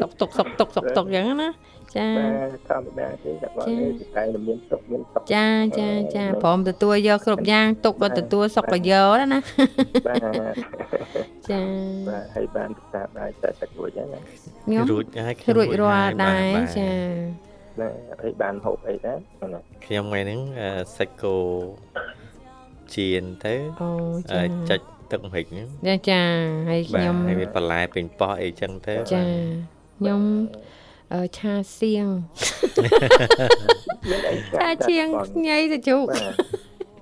សុកទុកសុកទុកសុកទុកអញ្ចឹងណាចាបាទធម្មតាទេអ្នកបងនេះតែតែមានសុខមានសុខចាចាចាព្រមទទួលយកគ្រប់យ៉ាងទុកក៏ទទួលសុកក៏យកដែរណាបាទចាបាទហើយបានប្រសាបាយតែទឹករួចហើយណាខ្ញុំរួចហើយខ្ញុំរួចរាល់ហើយដែរបាទចា ណាហើយបានហូបអីដែរណាខ្ញុំថ្ងៃហ្នឹងអឺសាច់គោជៀនទៅអូអឺចាចាច់ទឹកម្ហិចហ្នឹងចាចាហើយបាទខ្ញុំហើយមានបន្លែពេញប៉ោះអីចឹងទៅចាខ្ញុំអឺឆាសៀងមានអីឆាឈៀងញ៉ៃទៅជុក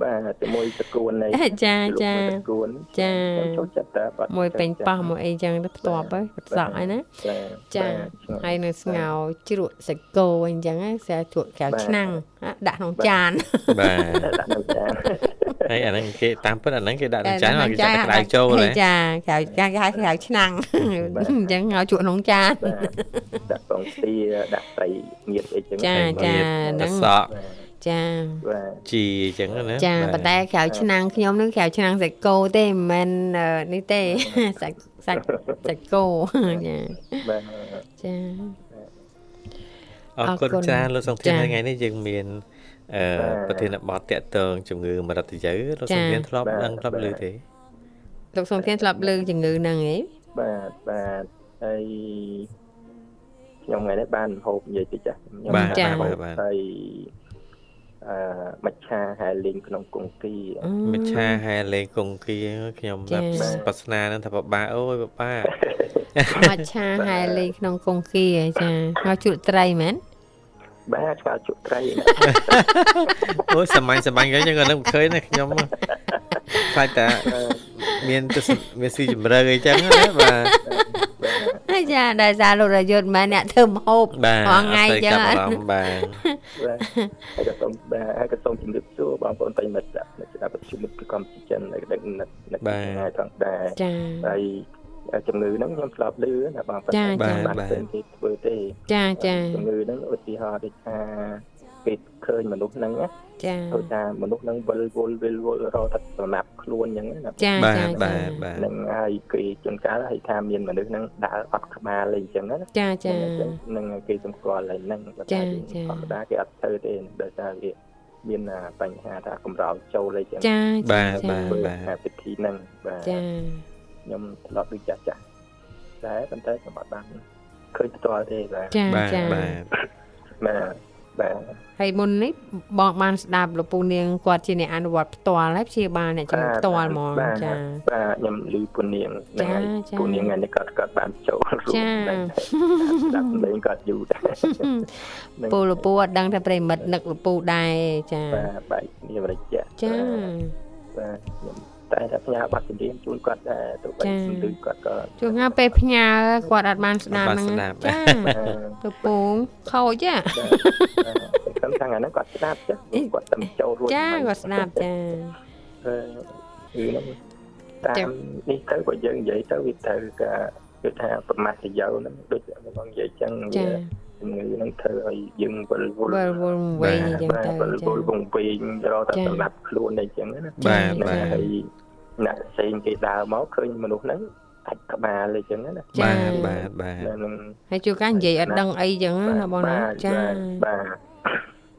បាទបាទជាមួយតកួននៃចាចាតកួនចាចូលចិត្តតែបាត់មួយពេញប៉ោះមួយអីចឹងទៅផ្ទាប់ទៅផ្សក់ហើយណាចាចាហើយនៅស្ងោរជ្រក់សាច់គោអីចឹងហ្នឹងស្អាជ្រក់កៅឆ្នាំងហ่ะដាក់ក្នុងចានបាទដាក់នៅចានហើយអាហ្នឹងគេតាមពិតអាហ្នឹងគេដាក់ក្នុងចានមកគេចាក់ក្តៅចូលហេហ៎ចាកៅកៅហៅកៅឆ្នាំងអញ្ចឹងឲ្យជក់ក្នុងចានបាទដាក់ពងទាដាក់ត្រីងៀតអីចឹងចាតែចាមានហ្នឹងសក់ ចាបាទជីអញ្ចឹងណាចាបាទប៉ុន្តែកៅឆ្នាំងខ្ញុំនឹងកៅឆ្នាំងសាច់គោទេមិនមែនអឺនេះទេសាច់សាច់សាច់គោចាបាទចាអរគុណអរគុណច្រើនលោកសង្ធានចា៎ថ្ងៃនេះយើងមានអឺបាទប្រធានបទតាក់ទងជំងឺមរតយៅលោកចា៎សង្ធានធ្លាប់បាទដឹងធ្លាប់បាទឮទេលោកសំធានធ្លាប់លើជំងឺហ្នឹងហ៎បាទបាទហើយខ្ញុំថ្ងៃនេះបានហូបនិយាយតិចចាខ្ញុំបាទចា៎បាទបាទហើយអឺ មច្ឆាហែលេងក្នុងគង្គាអឺមិឆាហែលេងគង្គាខ្ញុំចា៎បែបប្រស្នាហ្នឹងថាបបាអូយបបាមច្ឆាហែលេងក្នុងកងគាចាហើយជក់ត្រីមែនបាទឆ្កល់ជក់ត្រីណាអូយសាមញ្ញសាមញ្ញហ្នឹងខ្ញុំក៏នឹកមិនឃើញណាខ្ញុំខ្លាចតាមានទស្សនមានស៊ីជម្រៅអីចឹងណាបាទហើយ ចាដោយសារលោករយុទ្ធមែនអ្នកធ្វើម្ហូបបាទរាល់ថ្ងៃអត់ចឹងទៅអចាប់អាត់រម្មណ៍បាទបាទហើយក៏សូមបាទហើយក៏សូមជម្រាបសួរបងប្អូនប្រិយមិត្តអ្នកស្ដាប់វិទ្យុមិត្តពីកម្ពុជាចិននៅដឹកនៅនៅថ្ងៃផងដែរចាហើយជំងឺហ្នឹងខ្ញុំធ្លាប់ឮណាបងប្អូនចាបាទបាទបានឃើញគេធ្វើទេចាចាជំងឺហ្នឹងឧទាហរណ៍ដូចថា គេឃើញមនុស្សហ្នឹងណាចាដូចថាមនុស្សហ្នឹងវិលវល់វិលវល់រកតែសម្រាប់ខ្លួនអញ្ចឹងណាចាបាចាទបាទបាទហ្នឹងហើយគេជួនកាលហើយថាមានមនុស្សហ្នឹងដើរអត់ក្បាលអីអញ្ចឹងណាចាចាហ្នឹងគេសម្គាល់ហើយហ្នឹងបើចាថាចាធម្មតាគេអត់ធ្វើទេដោយសារវាមានអាបញ្ហាថាកម្រោចចូលអីចឹងចាបាទចាបាទធ្វើបាទអាពិធីហ្នឹងបាទចាខ្ញុំធ្លាប់ដូចចាស់ចាស់តែប៉ុន្តែខ្ញុំអត់បានឃើញផ្ទាល់ទេបាទចាបាទចាបាទបាទ បាទហើយមុននេះបងបានស្ដាប់លោកពូនាងគាត់ជាអ្នកអនុវត្តផ្ទាល់ហើយព្យាបាលអ្នកជំងឺផ្ទាល់ហ្មងបាទចាបាទខ្ញុំលឺពុនាងចាហើយចាពុនាងថ្ងៃនេះគាត់គាត់បានចូលរួមចាដែរស្ដាប់លេងគាត់យូរដែរពូលោកពូអត់ដឹងថាប្រិមិត្តនឹកលោកពូដែរចាបាទបែកគ្នារយៈចាបាទខ្ញុំ តែតែផ្ញើប័ណ្ណជំរាបជូនគាត់ដែរទៅបីចាលឺគាត់ក៏ជួនកាលពេលផ្ញើគាត់អត់បានស្ដាប់អត់បានហ្នឹងស្ដាប់ចាបាទលោកពូខូចចាបាទខ្ញុំថាថ្ងៃហ្នឹងគាត់ស្ដាប់ចាគាត់តែចូលរួចចាគាត់ស្ដាប់ចាអឺគឺហ្នឹងតាចាមនេះទៅបើយើងនិយាយទៅវាទៅក៏គឺថាប្រមាថប្រយោហ្នឹងដូចបងនិយាយចឹងចាវា ជំងឺហ្នឹងធ្វើឲ្យយើងវិលវល់វិលវល់វិញអញ្ចឹងបាទទៅវិលចាវល់វង្វេងរកតែចាសម្រាប់ខ្លួនអីចឹងណាបាទចាបាទហើយអ្នកផ្សេងគេដើរមកឃើញមនុស្សហ្នឹងដាច់ក្បាលអីចឹងណាចាបាទបាទបាទហ្នឹងហើយជួនកាលនិយាយអត់ដឹងអីចឹងណាបងណាបាទចាបាទ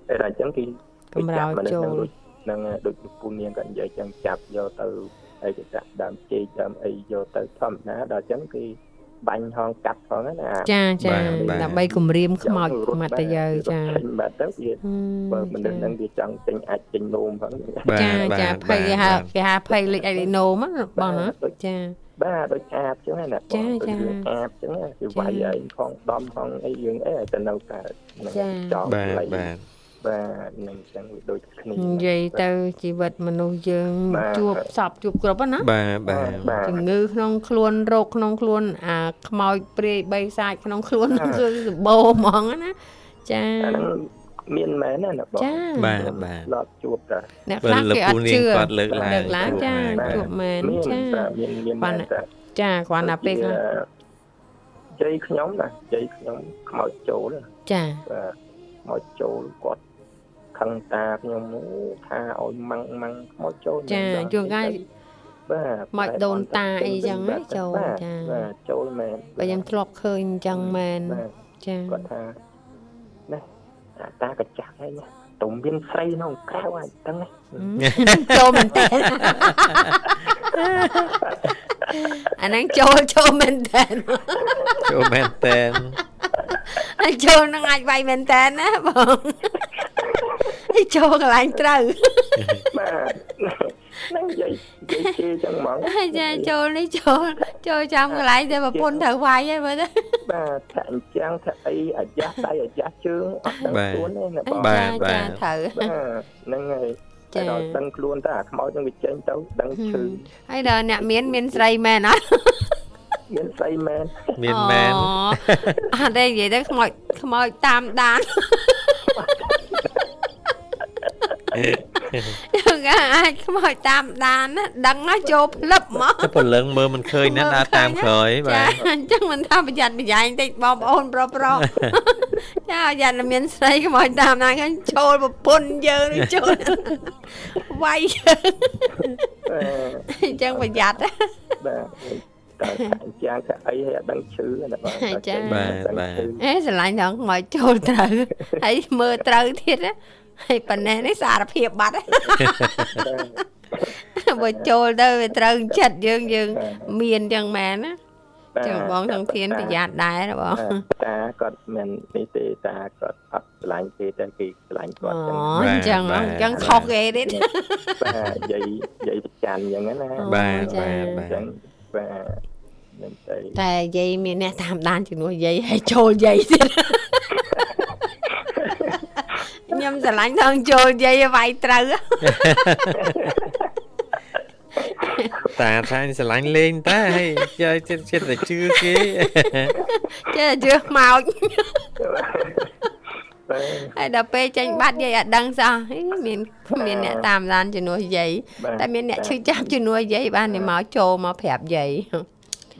តែតែអញ្ចឹងគេកម្រោចចូលហ្នឹងដូចពូនាងក៏និយាយចឹងចាប់យកទៅហើយគេដាក់ដើមចេកដើមអីយកទៅធម្មតាដល់អញ្ចឹងគេ បាញ់ហងកាត់ផងណាចាចាបាទបាទដើម្បីគម្រាមខ្មោចមត្តយើចាចេញបាត់ទៅវាបើមនុស្សហ្នឹងវាចង់ចេញអាចចេញនោមផងបាទចាបាទចាភ័យគេហៅគេហៅភ័យលេខអេលីណូមកបងណាចាបាទដូចអាបចឹងណាចាចាអាបចឹងណាគឺចាវាយអីផងដំផងអីយើងអីទៅនៅកើតហ្នឹងចាចោលបាទកន្លែងបាទ បាទនឹងចឹងវាដូចគ្នានិយាយទៅជីវិតមនុស្សយើងបាទជួបសពជួបគ្រប់ហ្នឹងណាបាទបាទបាទជំងឺក្នុងខ្លួនរោគក្នុងខ្លួនអាខ្មោចព្រាយបីសាចក្នុងខ្លួនហ្នឹងគឺសម្បូរហ្មងណាចាអាហ្នឹងមានមែនណាណាបងចាបាទបាទឡប់ជួបតាអ្នកបើខ្លះលោកគេអពូត់នាងជឿគាត់លើកឡើងលើកឡើងចាបាទជួបមែនមានចាបាទមានមានបានមែនតាចាគ្រាន់តែពេលខ្លះជ័យខ្ញុំណាជ័យខ្ញុំខ្មោចចូលណាចាបាទខ្មោចចូលគាត់ ខឹងតាខ្ញុំអូថាឲ្យម៉ាំងម៉ាំងខ្មោចចូលចាជួនកាលបាទខ្មោចដូនតាអីចឹងណាចូលបាទចាបាទចូលមែនបើខ្ញុំធ្លាប់ឃើញអញ្ចឹងមែនបាទចាគាត់ថាណាអាតាក៏ចាស់ហើយណាទុំមានស្រីក្នុងក្រៅអាចហ្នឹងណាចូលមែនតើអាហ្នឹងចូលចូលមែនតើចូលមែនតែនហើយ ចូលនឹងអាចវាយមែនតើណាបងហើយចូលកន្លែងត្រូវបាទហ្នឹងនិយាយនិយាយជេរចឹងហ្មងហើយចាចូលនេះចូលចូលចាំកន្លែងដែលប្រពន្ធត្រូវវាយហើយមើលទៅបាទថាអញ្ចឹងថាអីអាយ៉ាស់ដៃអាយ៉ាស់ជើងអត់ដឹងបាទខ្លួនទេណាបងបាទចាបាទចាត្រូវបាទហ្នឹងហើយចាតែដល់ដឹងខ្លួនតើអាខ្មោចនឹងវាចេញទៅដឹងឈឺហើយដល់អ្នកមានមានស្រីមែនអត់ មានស្អីមែនមានមែនអូអត់ទេនិយាយទៅខ្មោចខ្មោចតាមដានយើងអាចខ្មោចតាមដានណាដឹងណាចូលផ្លឹបមកតែព្រលឹងមើលមិនឃើញណាដើរតាមក្រោយបាចាទអញ្ចឹងមិនថាប្រយ័ត្នប្រយែងតិចបងប្អូនប្រុសប្រុសចាយ៉ាត់តែមានស្រីខ្មោចតាមដានឃើញចូលប្រពន្ធយើងឬចូលវាយយើងបាទអញ្ចឹងប្រយ័ត្នណាបាទ តែថាអញ្ចឹងថាអីឲ្យអត់ដឹងឈឺណាបងចាបាទបាទអេស្រឡាញ់ដល់ខ្មោចចូលត្រូវហើយមើលត្រូវទៀតណាហើយប៉ណ្ណេះនេះសារភាពបាត់ណាបើចូលទៅវាត្រូវចិត្តយើងយើងមានចឹងមែនណាចឹងបងទាំងធានប្រយ័ត្នដែរណាបងតាគាត់មិននេះទេតាគាត់អត់ឆ្លាញ់គេតែគេឆ្លាញ់គាត់អូចឹងអញ្ចឹងអញ្ចឹងខុសគេទៀតបាទនិយាយនិយាយប្រច័នចឹងណាបាទចាបាទបាទចឹង បាទមិនទៅតែយាយមានអ្នកតាមដានជំនួសយាយឲ្យចូលយាយទៀតខ្ញុំស្រឡាញ់ដល់ចូលយាយឲ្យវាយត្រូវតាថាស្រឡាញ់លេងតាហើយយកចិត្តចិត្តតែជឿគេចេះជឿខ្មោចបាទ ហើយដល់ពេលចេញបាត់យាយអត់ដឹងសោះហីមានមានអ្នកតាមដានជំនួសយាយបាទតែមានអ្នកឈឺចាប់ជំនួសយាយបានតែមកចូលមកប្រាប់យាយ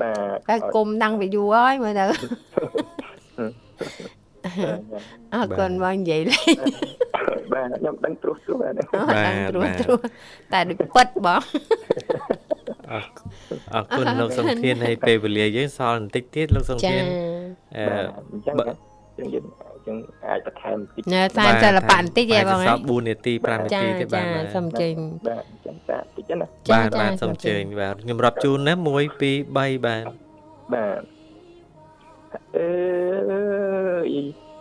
បាទតែគុំតាំងពីយូរហើយមើលទៅអរគុណបងនិយាយលេងបាទខ្ញុំដឹងត្រួសត្រួសហ្នឹងតាំងត្រួសត្រួសតែដូចពិតបងអរអរគុណលោកសំធានហើយពេលវេលាយើងសល់បន្តិចទៀតលោកសំចាធានអឺបាទអញ្ចឹងចឹងយើងអញ្ចឹងអាចបន្ថែមបន្តិចនៅតាមសិល្បៈបន្តិចទេបងសល់4នាទី5នាចាទីទេបាចាទបាទសុំចេញបាទអញ្ចឹងតាបន្តិចណាចាបាទចាបាទសូមសូមអញ្ជើជើញញបាទខ្ញុំរាប់ជូនណា1 2 3បាទបាទអើយ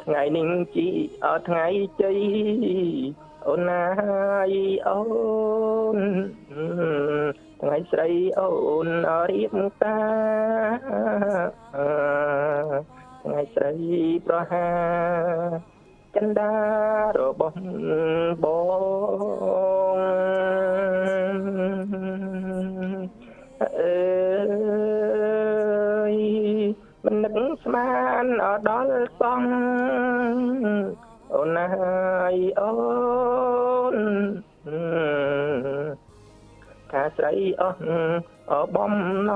ថ្ងៃនេះជីអត់ថ្ងៃជ័យអូនណាយអូនថ្ងៃស្រីអូនរៀបតា ថ្ងៃស្រីប្រហាចិន្តារបស់បងអើយមិននឹកស្មានអត់ដល់សងអូនណាយអូនថាស្រីអស់អបំណ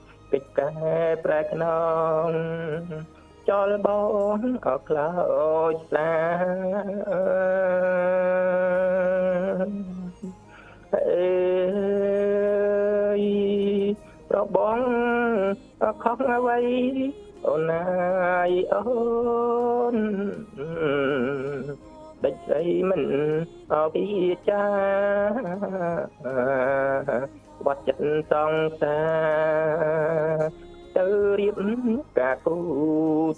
ង កិច្ចការប្រែខ្នងចលបងអខ្លោចស្លាអេយប្របងខំអ្វីអូនណាយអូនដេចស្រីមិនអពីចា បាត់ចិត្តសង្សារទៅរៀបការគូ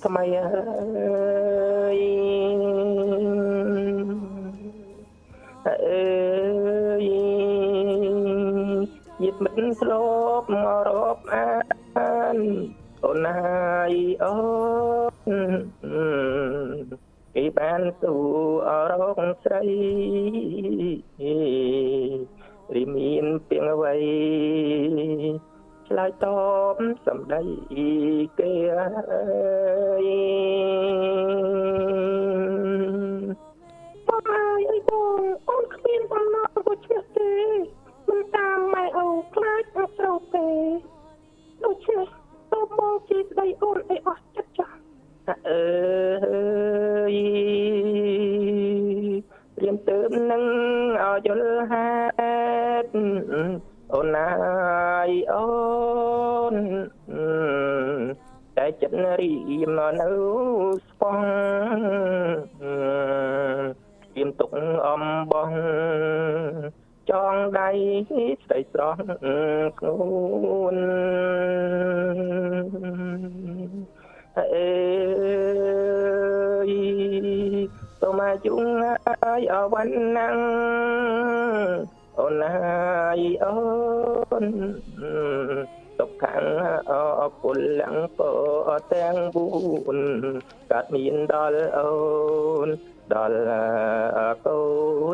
ថ្មីអើយអើយយិតមិនស្លប់មករកអានអូនហើយអូនគេបានទូអរកស្រីរី តបសម្ដីគេអើយ កាត់មានដល់អូនដល់កូ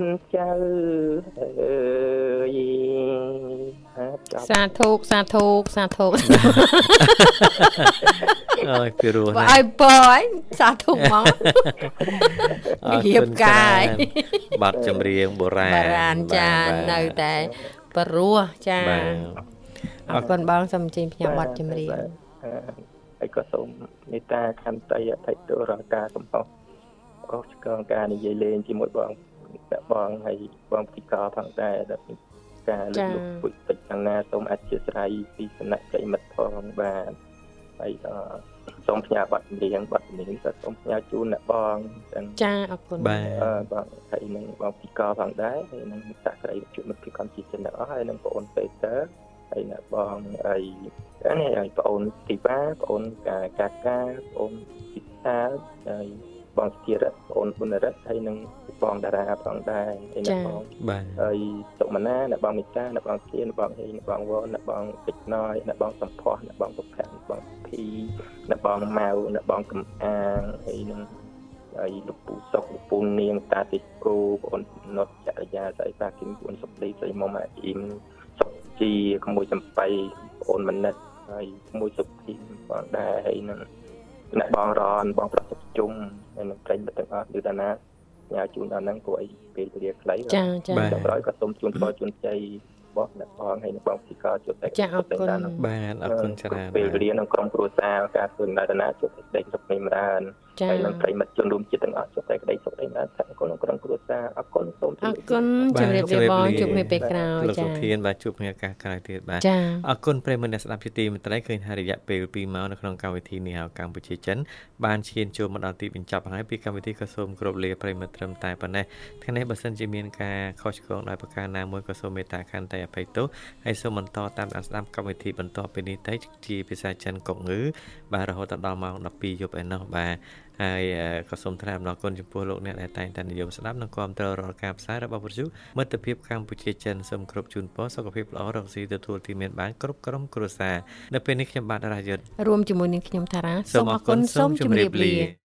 នចៅអើយសាធុសាធុសាធុអើយពីរោះណាឲ្យពអីសាធុហ្មងរៀបកាយបាត់ចម្រៀងបុរាណបុរាណចានៅតែបរោះចាអរគុណបងសូមជើញផ្ញើប័ណ្ណចម្រៀង ហើយក៏សូមមេត្តាខន្តីអធិទុរការកំហុសអស់ឆ្កងការនិយាយលេងជាមួយបងបងហើយបងពិការផងដែរដែលការលើកលោកពុទ្ធតិចខាងណាសូមអធិស្ឋានពីសំណាក់ប្រិមិត្តផងបាទហើយសូមផ្ញើប័ណ្ណចម្រៀងប័ណ្ណចម្រៀងក៏សូមផ្ញើជូនអ្នកបងចឹងចាអរគុណបាទបងហើយនឹងបងពីកផងដែរហើយនឹងសាស្ត្រីជួបមិត្តភាពកម្មជាជនទាំងអស់ហើយនឹងបងអូនពេតើហើយ អ្នកបងហើយនេះហើយបងអូនទីបាបងអូនកាកាកាបងអូនពិសាហើយបងស្ធារៈបងប៊ុនរិទ្ធហើយនឹងបងតារាផងដែរហើយអ្នកបងបាទហើយសុមណាអ្នកបងមេតាអ្នកបងធានអ្នកបងហេអ្នកបងវ៉អ្នកបងពេជ្រណយអ្នកបងសំផស្សអ្នកបងសុភ័ក្រអ្នកបងភីអ្នកបងម៉ៅអ្នកបងកំអាងហើយនឹងហើយលោកពូសុកលោកពូនាងតាតិគូបងណុតចរិយាស្អីតាគឹមបងសុកលីស្អីមុំអាអ៊ីមសុក ជីក្មួយចំបៃបងមនិតហើយមួយសុភីបងដែរហើយនឹងអ្នកបងរនបងប្រសិទ្ធជុំហើយនឹងប្រិញ្ញទាំងអស់ឬតាណាញ៉ាជូនដល់ហ្នឹងព្រោះអីពេលវេលាខ្លីចាចាចុងក្រោយក៏សូមជូនពរជូនជ័យរបស់អ្នកបងហើយនឹងបងពីកជួបតែចាអរគុណបាទអរគុណច្រើនពេលវេលាក្នុងក្រុមគ្រួសារការធ្វើដំណើរជួបតែសុខភាពចម្រើនចា៎ ហើយនឹងប្រិមិត្តជនរួមជាតិទាំងអស់ជួបតែក្តីសុខឯណាថាអគុណក្នុងក្រុមគ្រួសារអគុណសូមជម្អរារបគុណជំរាបលាបងជួបគ្នាពេលក្រោយលោកចាសុធានបាទជួបគ្នាឱកាសក្រោយទៀតបាទចា៎អរគុណប្រិយមិត្តអ្នកស្ដាប់ជាទីមេត្រីឃើញថារយៈពេល2ម៉ោងនៅក្នុងកម្មវិធីនេះហៅកម្ពុជាចិនបានឈានចូលមកដល់ទីបញ្ចប់ហើយពីកម្មវិធីក៏សូមគោរពលាប្រិយមិត្តត្រឹមតែប៉ុណ្ណេះថ្ងៃនេះបើសិនជាមានការខុសឆ្គងដោយប្រការណាមួយក៏សូមមេត្តាខន្តីអភ័យទោសហើយសូមបន្តតាមដានស្ដាប់កម្មវិធីបន្តពីនេះទៅជាភាសាចិនកុកងឺបាទរហូតដល់ម៉ោង12យប់ឯណោះបាទ ហើយក៏សូមថ្លែងអំណរគុណចំពោះលោកអ្នកដែលតែងតែនិយមស្ដាប់និងគាំទ្ររាល់ការផ្សាយរបស់វិទ្យុមិត្តភាពកម្ពុជាចិនសូមគ្រប់ជូនពរសុខភាពល្អរកស៊ីទទួលទីមានបានគ្រប់ក្រុមគ្រួសារនៅពេលនេះខ្ញុំបាទរាយុទ្ធរួមជាមួយនឹងខ្ញុំតារាសូមអរគុណសូមជម្រាបលា